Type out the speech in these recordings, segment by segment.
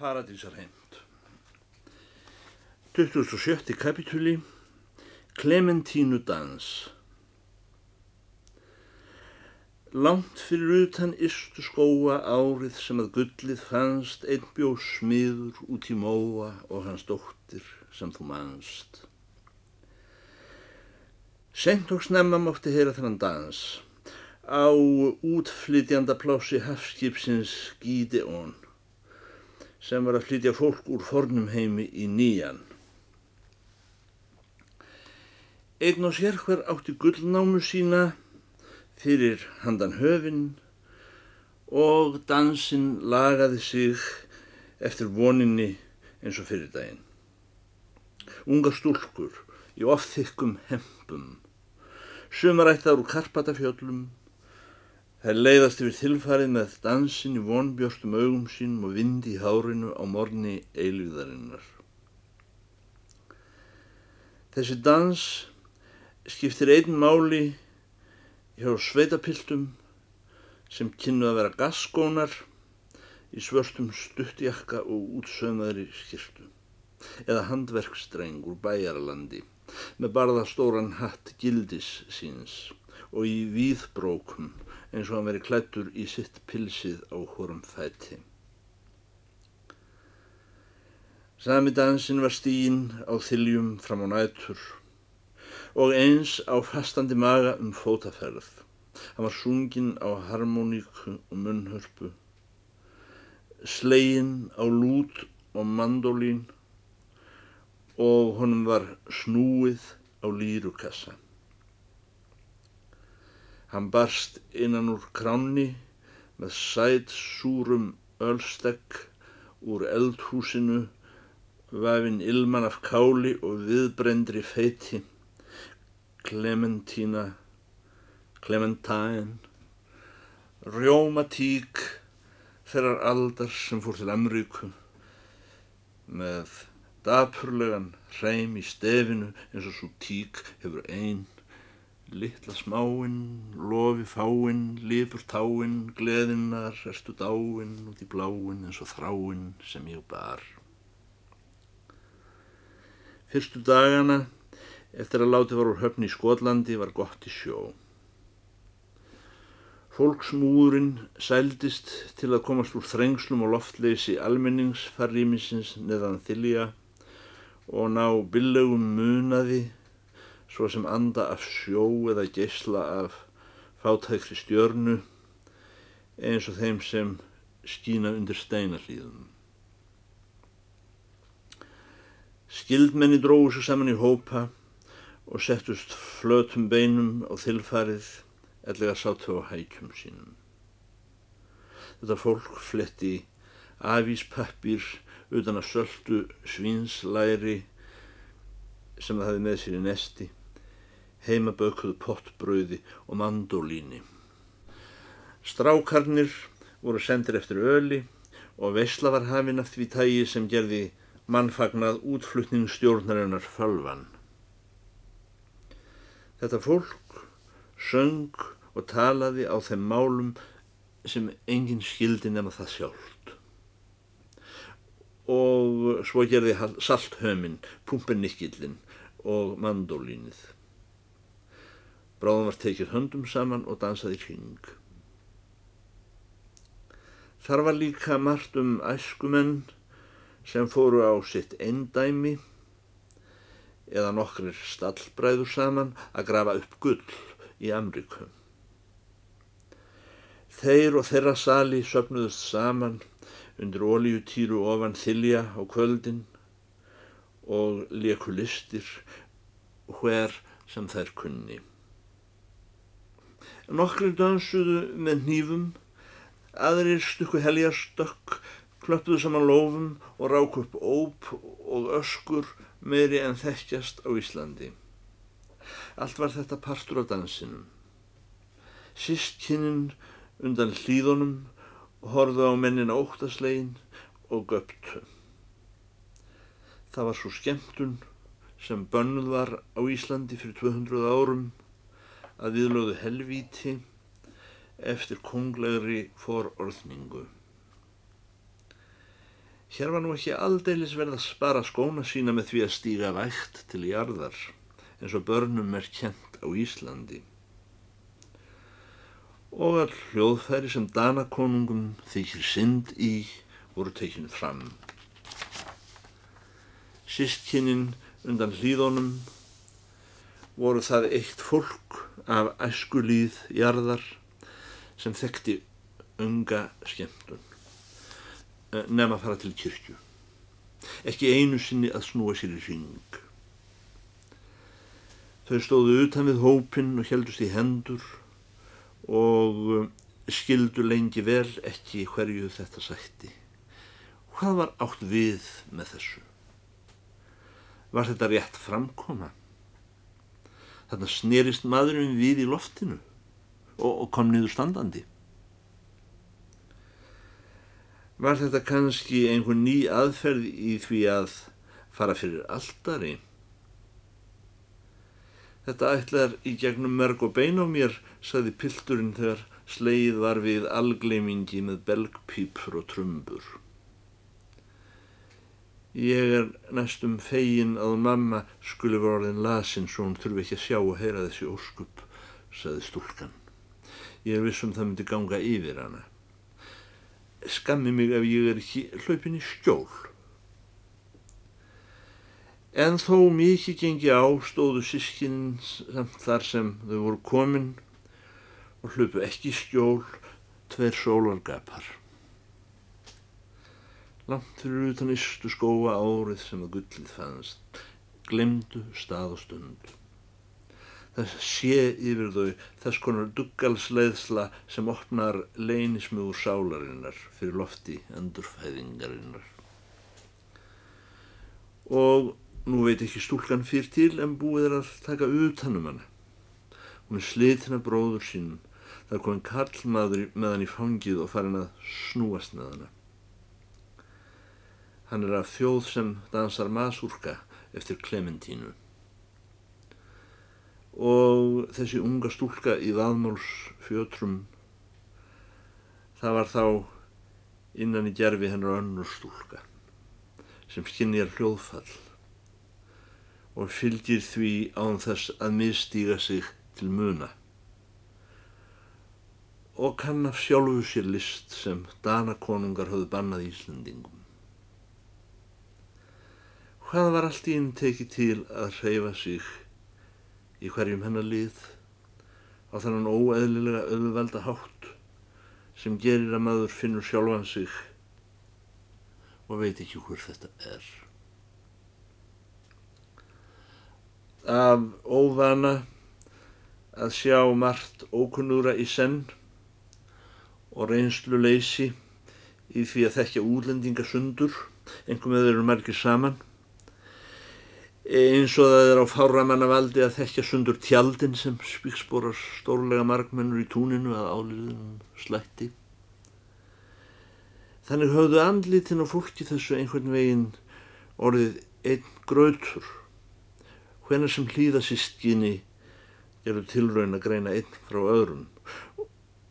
Paradísarheimt 27. kapitúli Klementínu dans Langt fyrir utan ystu skóa árið sem að gullið fannst einn bjó smiður út í móa og hans dóttir sem þú manst. Sengt og snemma mátti heyra þennan dans á útflytjanda plási hafskipsins Gídeón sem var að flytja fólk úr fornum heimi í nýjan. Einn og sér hver átti gullnámu sína fyrir handan höfin og dansinn lagaði sig eftir voninni eins og fyrir daginn. Unga stúlkur í ofþykkum hempum, sumarættar úr Karpatafjöllum, Það leiðast yfir þilfarið með dansin í vonbjörnstum augum sínum og vindi í hárinu á morni eilvíðarinnar. Þessi dans skiptir einn máli hjá sveitapiltum sem kynnu að vera gaskónar í svörstum stuttjakka og útsömaðri skirtu eða handverkstreng úr bæjarlandi með barðastóran hatt gildis síns og í víðbrókum eins og hann veri klættur í sitt pilsið á hórum fæti. Sami dansin var stíin á þiljum fram á nætur og eins á fastandi maga um fótaferð. Hann var sungin á harmoníku og munnhörpu, slegin á lút og mandolín og honum var snúið á lýrukassa. Hann barst innan úr kránni með sæt súrum ölstegg úr eldhúsinu, vafinn ilman af káli og viðbrendri feiti, Clementína, Clementine, rjómatík þeirrar aldar sem fór til Amríku með dapurlegan hreim í stefinu eins og svo tík hefur einn Littla smáinn, lofi fáinn, lifur táinn, gleðinnar, erstu dáinn út í bláinn eins og þráinn sem ég bar. Fyrstu dagana, eftir að láti var úr höfni í Skotlandi, var gott í sjó. Fólksmúðurinn sældist til að komast úr þrengslum og loftleysi almenningsfarrýmisins neðan þylja og ná billegum munaði svo sem anda af sjó eða geysla af fátækri stjörnu eins og þeim sem skína undir steinarlíðum. Skildmenni dróðu svo saman í hópa og settust flötum beinum á þilfarið ellega sátu á hækjum sínum. Þetta fólk fletti afíspappir utan að söldu svínslæri sem það hefði með sér í nesti heimabökuð pottbröði og mandólíni. Strákarnir voru sendir eftir öli og veysla var hafinn af því tægi sem gerði mannfagnað útflutningsstjórnarinnar fölvan. Þetta fólk söng og talaði á þeim málum sem enginn skildi nema það sjálft. Og svo gerði salthöminn, pumpennikkillin og mandólínið. Bráðum var tekið höndum saman og dansaði kring. Þar var líka margt um æskumenn sem fóru á sitt eindæmi eða nokkrir stallbræður saman að grafa upp gull í Amriku. Þeir og þeirra sali söpnuðust saman undir ólíutýru ofan þylja á kvöldin og leku listir hver sem þær kunni. Nokkri dansuðu með nýfum, aðrir stukku heljarstökk, klöppuðu saman lófum og rák upp óp og öskur meiri en þekkjast á Íslandi. Allt var þetta partur á dansinum. Sistkinninn undan hlýðunum horðu á mennin óttaslegin og göptu. Það var svo skemmtun sem bönnuð var á Íslandi fyrir 200 árum að viðlóðu helvíti eftir konglegri fororðningu. Hér var nú ekki aldeilis verið að spara skóna sína með því að stíga vægt til jarðar eins og börnum er kjent á Íslandi. Og all hljóðfæri sem danakonungum þykir synd í voru tekinu fram. Sistkinnin undan hlýðunum voru það eitt fólk af æskulíð jarðar sem þekkti unga skemmtun. Eh, nefn að fara til kyrkju. Ekki einu sinni að snúa sér í ring. Þau stóðu utan við hópin og heldust í hendur og eh, skildu lengi vel ekki hverju þetta sætti. Hvað var átt við með þessu? Var þetta rétt framkoma? Þarna snerist maðurinn við í loftinu og, og kom niður standandi. Var þetta kannski einhvern ný aðferð í því að fara fyrir aldari? Þetta ætlar í gegnum mörg og bein á mér, saði pilturinn þegar sleið var við algleimingi með belgpípur og trumbur. Ég er næstum fegin að mamma skulle vera orðin lasin svo hún þurfi ekki að sjá og heyra þessi óskup, saði stúlkan. Ég er vissum það myndi ganga yfir hana skammi mig ef ég er ekki hlaupin í skjól. En þó mikið gengi á stóðu sískinn samt þar sem þau voru komin og hlaupu ekki skjól tveir sólargapar. Langt fyrir utan istu skóa árið sem að gullið fannst, glemdu stað og stund það sé yfir þau þess konar duggalsleiðsla sem opnar leynismugur sálarinnar fyrir lofti endurfæðingarinnar. Og nú veit ekki stúlkan fyrir til en búið er að taka utanum hana. Hún er slitina bróður sínum, það er komin karlmaður með hann í fangið og farin að snúast með hana. Hann er af þjóð sem dansar masurka eftir Klementínu og þessi unga stúlka í vaðmálsfjötrum það var þá innan í gerfi hennar önnur stúlka sem skinnjar hljóðfall og fylgir því án þess að misstíga sig til muna og kann af sjálfu sér list sem danakonungar höfðu bannað Íslandingum. Hvað var allt í inn tekið til að hreyfa sig í hverjum hennar lið á þannan óeðlilega auðvelda hátt sem gerir að maður finnur sjálfan sig og veit ekki hver þetta er. Af óvana að sjá margt ókunnúra í senn og reynslu leysi í því að þekkja útlendingasundur, einhver með þeir eru margir saman, eins og það er á fáramannavaldi að þekkja sundur tjaldin sem spíksporar stórlega markmennur í túninu að áliðunum slætti. Þannig höfðu andlitin og fólki þessu einhvern veginn orðið einn gröður. Hvenar sem hlýða sískinni gerur tilraun að greina einn frá öðrum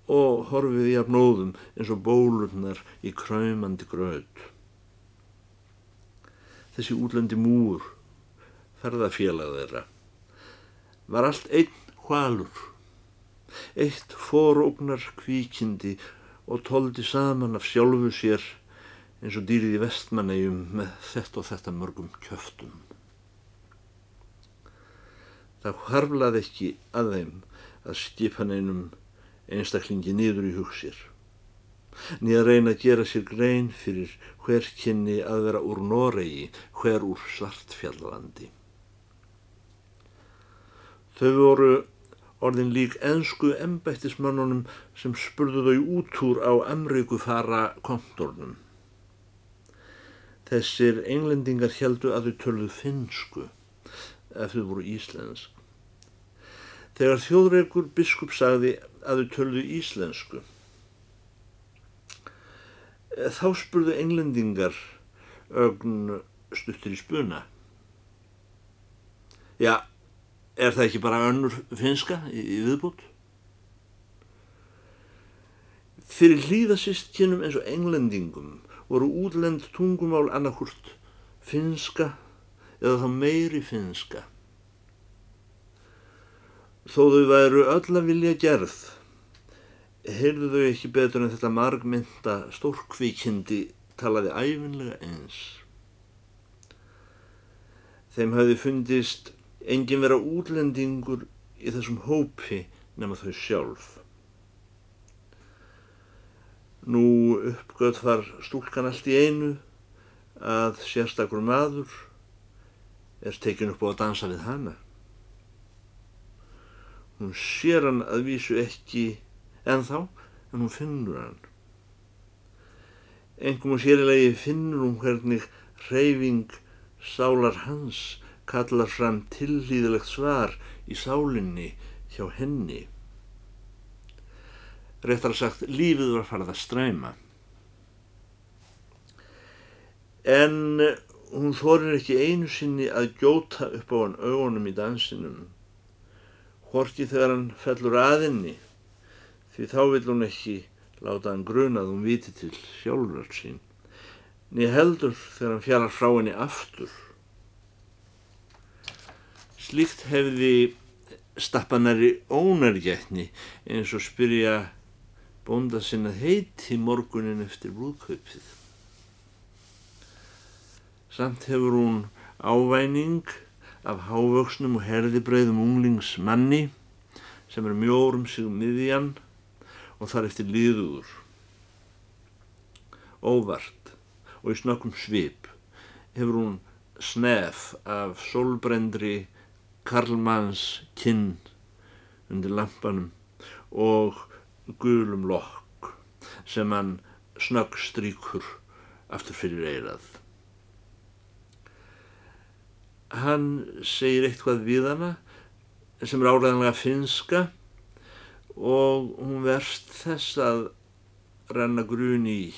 og horfið í afnóðum eins og bólurnar í kræmandi gröð. Þessi útlendi múur ferðafélag þeirra var allt einn hvalur eitt forógnar kvíkindi og tóldi saman af sjálfu sér eins og dýrið í vestmannegjum með þetta og þetta mörgum kjöftum. Það harflaði ekki að þeim að skipan einum einstaklingi niður í hugsir niður reyna að gera sér grein fyrir hver kynni að vera úr Noregi, hver úr Svartfjallalandi. Þau voru orðin lík ennsku embættismannunum sem spurðu þau út úr á Amríkufara kontornum. Þessir englendingar heldu að þau tölðu finsku ef þau voru íslensk. Þegar þjóðreikur biskup sagði að þau tölðu íslensku þá spurðu englendingar ögn stuttir í spuna. Já, er það ekki bara önnur finska í, í viðbútt? Fyrir hlýðasystkynum eins og englendingum voru útlend tungumál annarkurt finska eða þá meiri finska. Þó þau væru öll að vilja gerð, heyrðu þau ekki betur en þetta margmynda stórkvíkindi talaði æfinlega eins. Þeim hafði fundist engin vera útlendingur í þessum hópi nema þau sjálf. Nú uppgöð var stúlkan allt í einu að sérstakur maður er tekin upp á að dansa við hana. Hún sér hann að vísu ekki ennþá en hún finnur hann. Engum og sérilegi finnur hún hvernig reyfing sálar hans kallar fram tillýðilegt svar í sálinni hjá henni. Réttar að sagt, lífið var farið að stræma. En hún þorir ekki einu sinni að gjóta upp á hann augunum í dansinum. Horki þegar hann fellur aðinni, því þá vil hún ekki láta hann grunað um viti til sjálfur sín. Ný heldur þegar hann fjarar frá henni aftur. Slíkt hefði stappanari ónargætni eins og spyrja bónda sinna heiti morgunin eftir brúðkaupið. Samt hefur hún ávæning af hávöksnum og herðibreiðum unglingsmanni sem er mjórum sig miðjan og þar eftir líðuður. Óvart og í snökkum svip hefur hún snef af solbrendri Karlmanns kinn undir lampanum og gulum lokk sem hann snögg stríkur aftur fyrir eirað. Hann segir eitthvað við hana sem áræðanlega finska og hún verst þess að renna grun í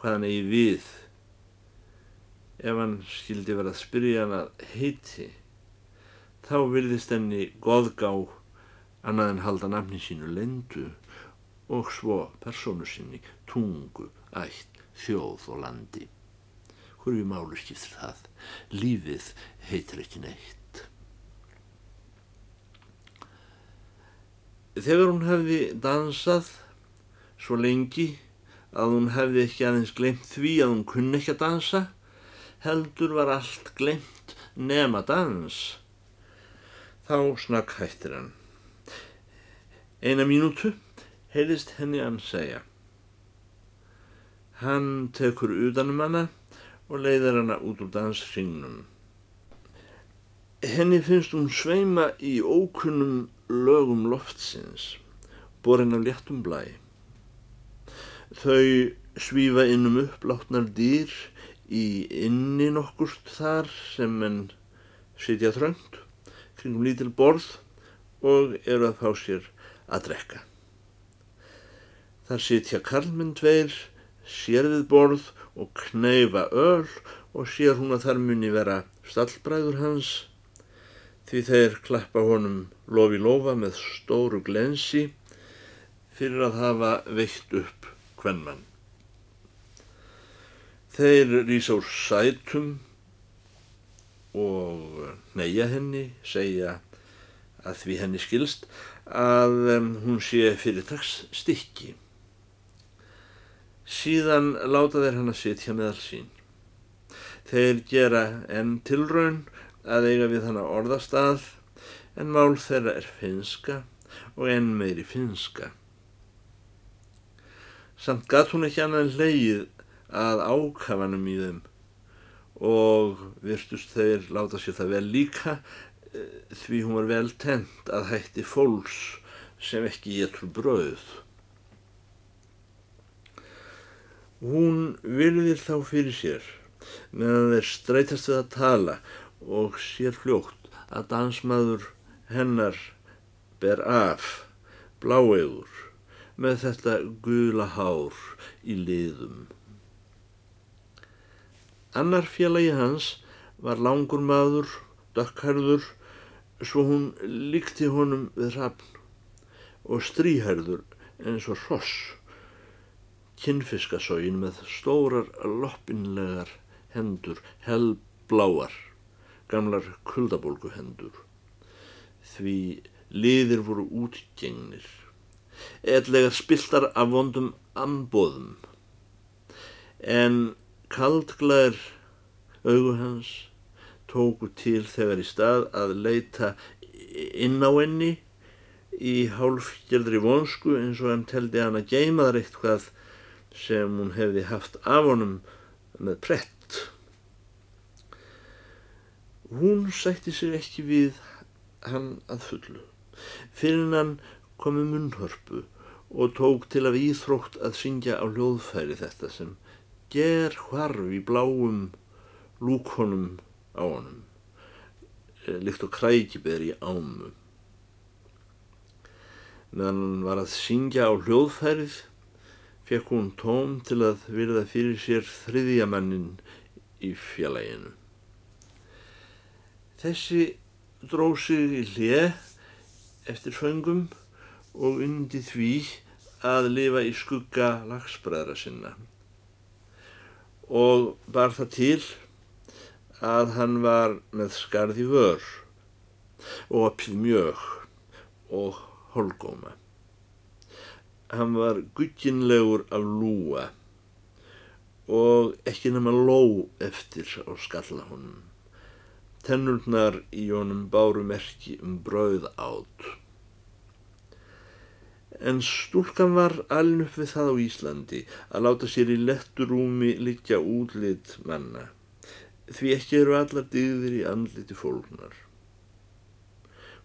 hvað hann eigi við ef hann skildi verið að spyrja hann að heiti þá virðist henni goðgá annað en halda nafni sínu lendu og svo persónu sinni, tungu, ætt, þjóð og landi. Hverju málu skiptir það? Lífið heitir ekki neitt. Þegar hún hefði dansað svo lengi að hún hefði ekki aðeins glemt því að hún kunni ekki að dansa, heldur var allt glemt nema dans. Þá snakk hættir hann. Eina mínútu heyrðist henni hann segja. Hann tekur utanum hana og leiðir hana út úr dansringnum. Henni finnst hún sveima í ókunnum lögum loftsins, borin af léttum blæ. Þau svífa innum uppláttnar dýr í inni nokkurt þar sem henn sitja þröngt kringum lítil borð og eru að fá sér að drekka. Þar sitja karlminn tveir, sér við borð og kneifa öll og sér hún að þar muni vera stallbræður hans því þeir klappa honum lofi lofa með stóru glensi fyrir að hafa veitt upp hvernmann. Þeir rýsa úr sætum og neyja henni, segja að því henni skilst að hún sé fyrirtags stykki. Síðan láta þeir hann að sitja meðal sín. Þeir gera enn tilraun að eiga við hann að orðastað en mál þeirra er finska og enn meiri finska. Samt gatt hún ekki annað leið að ákafanum í þeim og virtust þeir láta sér það vel líka því hún var vel tent að hætti fólks sem ekki getur brauð. Hún virðir þá fyrir sér meðan þeir streytast við að tala og sér fljótt að dansmaður hennar ber af bláegur með þetta gula hár í liðum. Annar félagi hans var langur maður, dökkhærður, svo hún líkti honum við rafn og stríhærður eins og hross. kinnfiskasógin með stórar loppinlegar hendur, helbláar, gamlar kuldabólgu hendur. Því liðir voru útgengnir, eðlegar spiltar af vondum ambóðum, en kaldglæðir augu hans tóku til þegar í stað að leita inn á henni í hálfgjaldri vonsku eins og hann teldi hann að geima þar eitthvað sem hún hefði haft af honum með prett. Hún sætti sig ekki við hann að fullu. Fyrir hann komi munnhörpu og tók til að íþrótt að syngja á hljóðfæri þetta sem ger hvarf í bláum lúkonum á honum, eh, líkt og krækiberi í ámu meðan hann var að syngja á hljóðfærið fekk hún tóm til að virða fyrir sér þriðjamannin í fjallæginu. Þessi dróð sig í hlið eftir föngum og undi því að lifa í skugga lagsbræðra sinna og bar það til að hann var með skarði vör og opið mjög og holgóma. Hann var gugginlegur af lúa og ekki nema ló eftir á skalla honum. Tennurnar í honum báru merki um brauð átt. En stúlkan var aln upp við það á Íslandi að láta sér í letturúmi liggja útlit manna. Því ekki eru allar dyðir í andliti fólknar.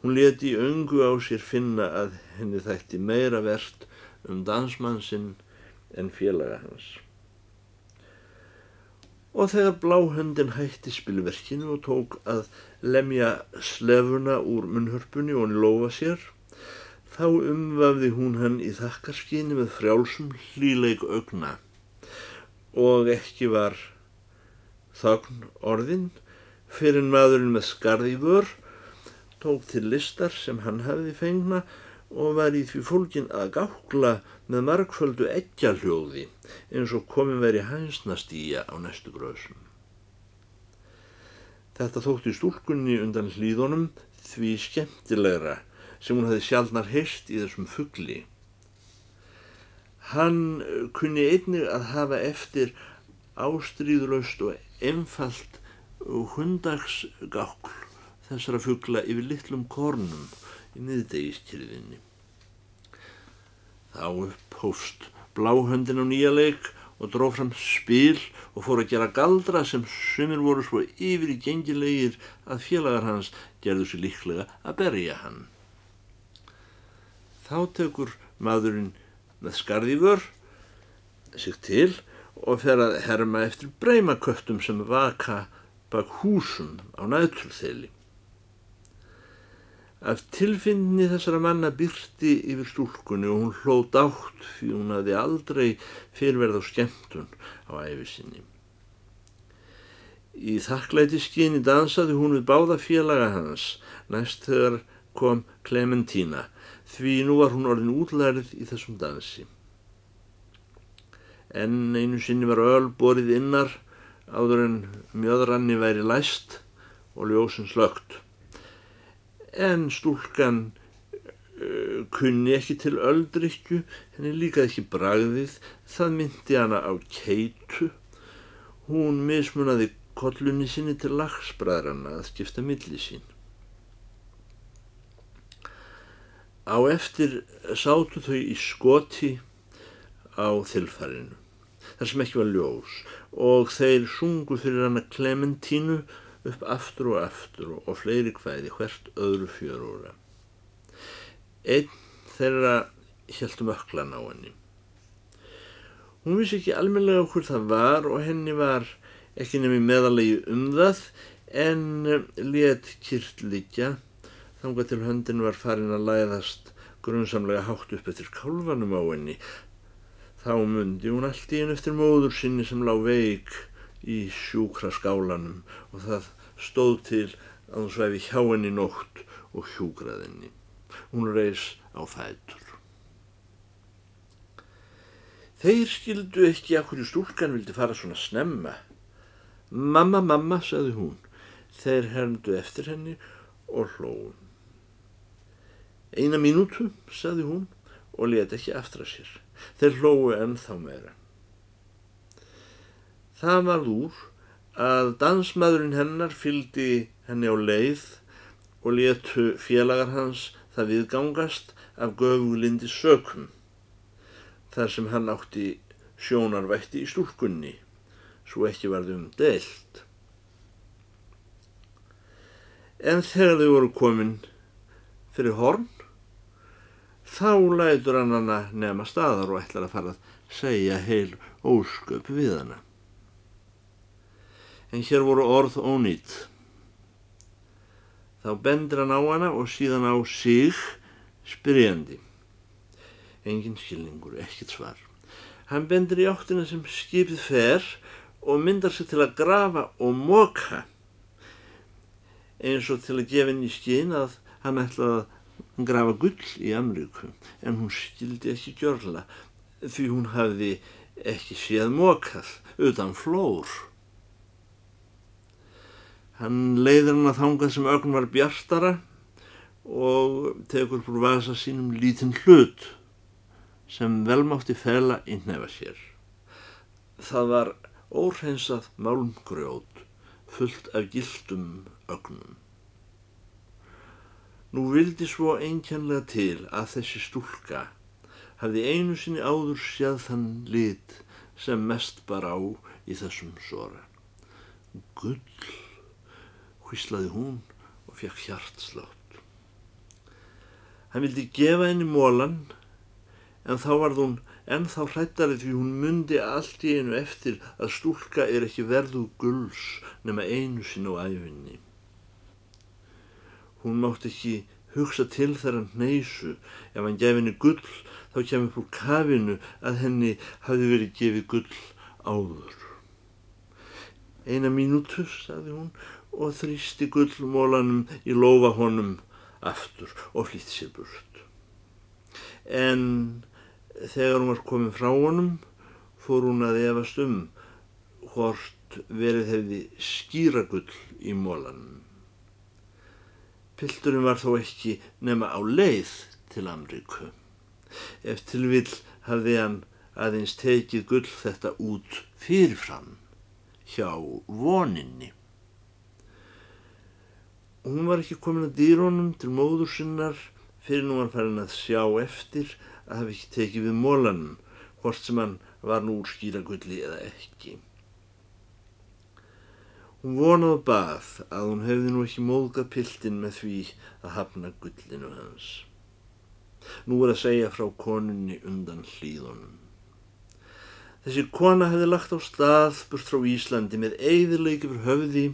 Hún leti öngu á sér finna að henni þætti meira verðt um dansmannsinn en félaga hans. Og þegar bláhöndin hætti spilverkinu og tók að lemja slefuna úr munnhörpunni og hann lofa sér, þá umvafði hún hann í þakkarskini með frjálsum hlíleik augna og ekki var þagn orðin fyrir maðurinn með skarði vör tók til listar sem hann hafði fengna og var í því fólkin að gákla með margföldu eggjaljóði eins og komin veri hansnastýja á næstu gröðsum. Þetta þótti stúlkunni undan hlýðunum því skemmtilegra sem hún hefði sjálfnar heist í þessum fuggli. Hann kunni einnig að hafa eftir ástríðlaust og einfalt hundagsgákl þessara fuggla yfir litlum kornum í miðdegiskyrðinni. Þá upphófst bláhöndin á nýja leik og dróð fram spil og fór að gera galdra sem sumir voru svo yfir í gengilegir að félagar hans gerðu sér líklega að berja hann. Þá tekur maðurinn með skarðífur sig til og fer að herma eftir breymaköttum sem vaka bak húsum á nætturþeli. Af tilfinni þessara manna byrti yfir stúlkunni og hún hlóð dátt því hún hafði aldrei fyrverð á skemmtun á æfisinni. Í þakklæti skinni dansaði hún við báða félaga hans næst þegar kom Clementína því nú var hún orðin útlærið í þessum dansi. En einu sinni var öll borið innar áður en mjöðranni væri læst og ljósinn slögt en stúlkan uh, kunni ekki til öldrykju, henni líkaði ekki bragðið, það myndi hana á keitu. Hún mismunaði kollunni sinni til lagsbræðrana að skipta milli sín. Á eftir sátu þau í skoti á þilfarinu, þar sem ekki var ljós, og þeir sungu fyrir hana Klementínu upp aftur og aftur og fleiri hvæði hvert öðru fjörúra. Einn þeirra heldum öklan á henni. Hún vissi ekki almenlega okkur það var og henni var ekki nefnir meðalegi um það en let kýrt líkja þanga til höndin var farin að læðast grunnsamlega hátt upp eftir kálvanum á henni. Þá mundi hún allt í henn eftir móður sinni sem lág veik í sjúkra skálanum og það stóð til að hún svæfi hjá henni nótt og hjúgraðinni. Hún reys á fætur. Þeir skildu ekki að hverju stúlkan vildi fara svona snemma. Mamma, mamma, sagði hún. Þeir hermdu eftir henni og hlóðum. Eina mínútu, sagði hún og leti ekki aftra sér. Þeir hlóðu ennþá meira. Það varð úr að dansmaðurinn hennar fyldi henni á leið og letu félagar hans það viðgangast af göfulindi sökum þar sem hann átti sjónarvætti í stúlkunni svo ekki varðum deilt. En þegar þau voru komin fyrir horn, þá lætur hann hana nefna staðar og ætlar að fara að segja heil ósköp við hana. En hér voru orð ónýtt. Þá bendir hann á hana og síðan á sig spyrjandi. Engin skilningur, ekkert svar. Hann bendir í áttina sem skipið fer og myndar sig til að grafa og móka eins og til að gefa henni í skinn að hann ætlaði að grafa gull í Amríku en hún skildi ekki gjörla því hún hafði ekki séð mókað utan flór. Hann leiður hann að þangað sem ögn var bjartara og tekur úr vasa sínum lítinn hlut sem velmátti fela í nefa sér. Það var óhreinsað málmgrjót fullt af gildum ögnum. Nú vildi svo einkennlega til að þessi stúlka hafði einu sinni áður séð þann lit sem mest bar á í þessum sora. Gull, hvíslaði hún og fekk hjartslátt. Hann vildi gefa henni mólan en þá varð hún en þá hrættari því hún myndi allt í einu eftir að stúlka er ekki verðu gulls nema einu sinn á æfinni. Hún mátt ekki hugsa til þeirra neysu, ef hann gef henni gull þá kemur upp úr kafinu að henni hafi verið gefið gull áður. Eina mínútu, sagði hún, og þrýsti gullmólanum í lofa honum aftur og flýtt sér burt. En þegar hún var komin frá honum fór hún að efast um hvort verið hefði skýragull í mólanum. Pilturinn var þó ekki nema á leið til Amríku. Ef til vill hafði hann aðeins tekið gull þetta út fyrirfram hjá voninni. Hún var ekki komin að dýrónum til móður sinnar fyrir nú hann farin að sjá eftir að hafa ekki tekið við mólanum hvort sem hann var nú úr skýragulli eða ekki. Hún vonaði bað að hún hefði nú ekki móðgað piltin með því að hafna gullinu hans. Nú er að segja frá konunni undan hlýðunum. Þessi kona hefði lagt á stað burt frá Íslandi með eigðileik yfir höfði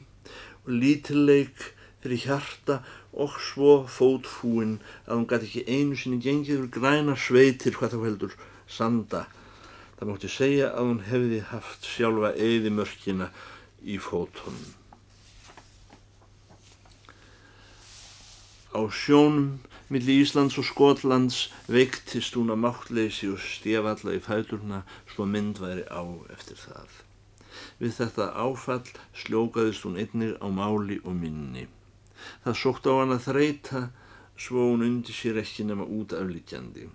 og lítilleik fyrir hjarta og svo fótfúin að hún gæti ekki einu sinni gengið yfir græna sveitir hvað þá heldur sanda. Það mátti segja að hún hefði haft sjálfa eigðimörkina í fótonum. Á sjónum millir Íslands og Skotlands veiktist hún að máttleysi og stjafalla í fæturna svo mynd væri á eftir það. Við þetta áfall sljókaðist hún einnir á máli og minni. Það sótt á hann að þreita svo hún undir sér ekki nema út aflítjandi.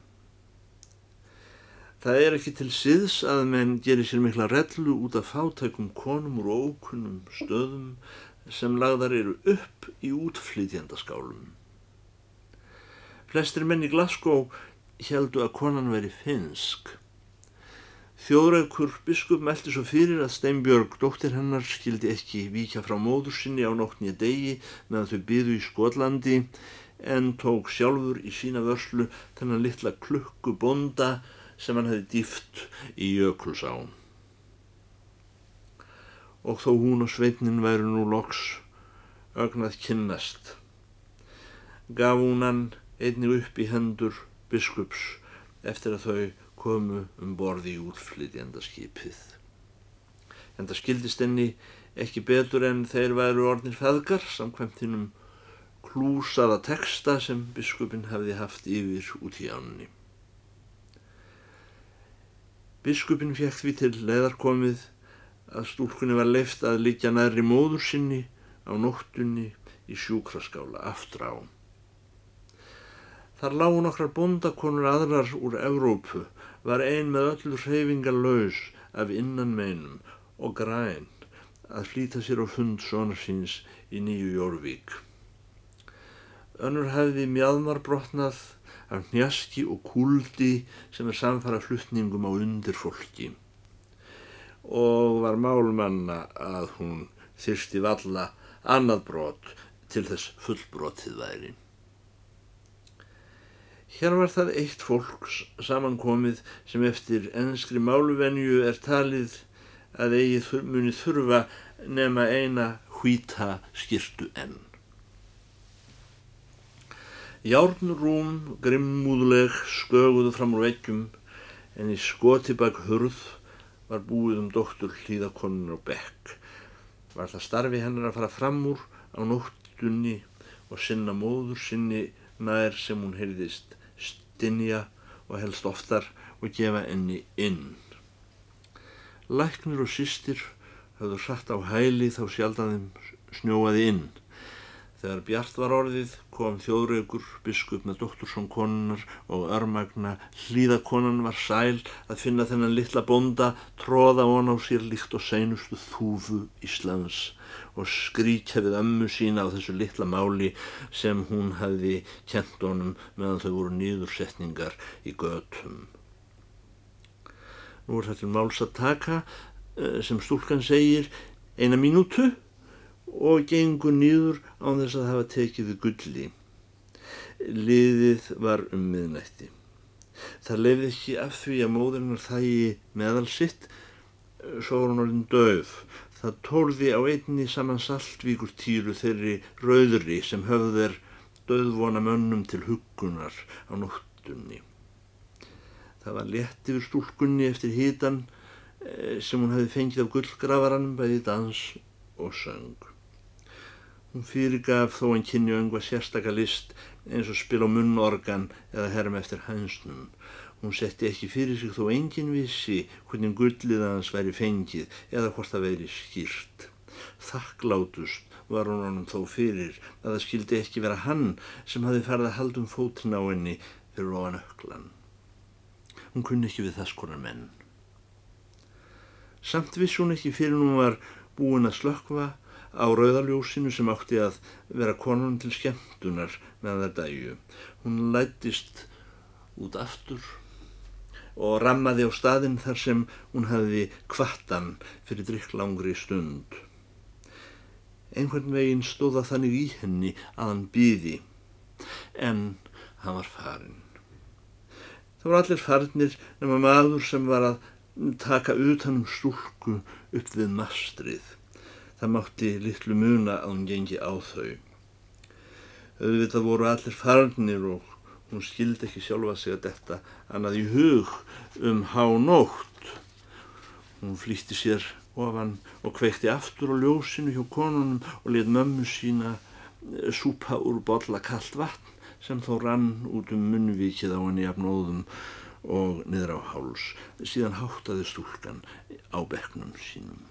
Það er ekki til síðs að menn gerir sér mikla rellu út af fátækum konum úr ókunnum stöðum sem lagðar eru upp í útflytjandaskálum. Flestir menn í Glasgow heldu að konan veri finsk. Þjóðrækur biskup meldi svo fyrir að Steinbjörg, dóttir hennar, skildi ekki vika frá móður sinni á nóttnýja degi meðan þau byðu í Skotlandi en tók sjálfur í sína vörslu þennan litla klukku bonda sem hann hefði dýft í jökulsá. Og þó hún og sveitnin væru nú loks ögnað kynnast, gaf hún hann einnig upp í hendur biskups eftir að þau komu um borði í útflytjandaskipið. En það skildist enni ekki betur en þeir væru orðnir feðgar samkvæmt hinnum klúsaða teksta sem biskupin hefði haft yfir út í ánni. Biskupin fekk því til leðarkomið að stúlkunni var leift að liggja næri móður sinni á nóttunni í sjúkraskála aftur á. Þar lágu nokkrar bondakonur aðrar úr Evrópu, var ein með öllur hreyfingar laus af innan meinum og græn að flýta sér á fund svona síns í nýju Jórvík. Önnur hefði mjadmar brotnað af njaski og kúldi sem er samfara flutningum á undir fólki og var málmanna að hún þyrsti valla annað brot til þess fullbrotið væri. Hér var það eitt fólks samankomið sem eftir ennskri máluvenju er talið að eigið muni þurfa nema eina hvíta skirtu enn. Járnrúm, grimmúðleg, sköguðu fram úr veggjum en í skoti bak hurð var búið um dóttur hlýðakonun og bekk. Var það starfi hennar að fara fram úr á nóttunni og sinna móður sinni nær sem hún heyrðist stinja og helst oftar og gefa enni inn. Læknir og sýstir höfðu satt á hæli þá sjaldan þeim snjóaði inn. Þegar Bjart var orðið kom þjóðraugur, biskup með doktorsson konunar og örmagna hlýðakonan var sæl að finna þennan litla bonda tróða von á sér líkt og seinustu þúfu Íslands og skrítja við ömmu sína á þessu litla máli sem hún hefði kent honum meðan þau voru nýðursetningar í götum. Nú er þetta máls að taka eh, sem stúlkan segir eina mínútu og gengur nýður á þess að hafa tekið við gulli. Liðið var um miðnætti. Það lefði ekki af því að móðurnar þægi meðal sitt, svo var hún orðin döf. Það tólði á einni saman saltvíkur týru þeirri rauðri sem höfð er döðvona mönnum til hugunar á nóttunni. Það var létt yfir stúlkunni eftir hítan eh, sem hún hefði fengið af gullgrafaranum bæði dans og söng. Hún fyrirgaf þó hann kynni öngva sérstakar list eins og spil á munnorgan eða herm eftir hansnum. Hún setti ekki fyrir sig þó engin vissi hvernig gullið hans væri fengið eða hvort það veri skýrt. Þakklátust var hún honum þó fyrir að það skildi ekki vera hann sem hafi farið að haldum fótinn á henni fyrir ofan öklan. Hún kunni ekki við þess konar menn. Samt viss hún ekki fyrir hún var búin að slökva á rauðaljósinu sem átti að vera konun til skemmtunar með það dæju. Hún lættist út aftur og rammaði á staðinn þar sem hún hafiði kvattan fyrir drikklangri stund. Einhvern veginn stóða þannig í henni að hann býði, en hann var farin. Það voru allir farnir nema maður sem var að taka utanum stúlku upp við mastrið. Það mátti litlu muna að hún gengi á þau. Auðvitað voru allir farnir og hún skildi ekki sjálfa sig að detta annað í hug um hánótt. Hún flýtti sér ofan og kveikti aftur á ljósinu hjá konunum og let mömmu sína eh, súpa úr bolla kallt vatn sem þó rann út um munnvíkið á henni jafnóðum og niður á háls. Síðan háttaði stúlkan á beknum sínum.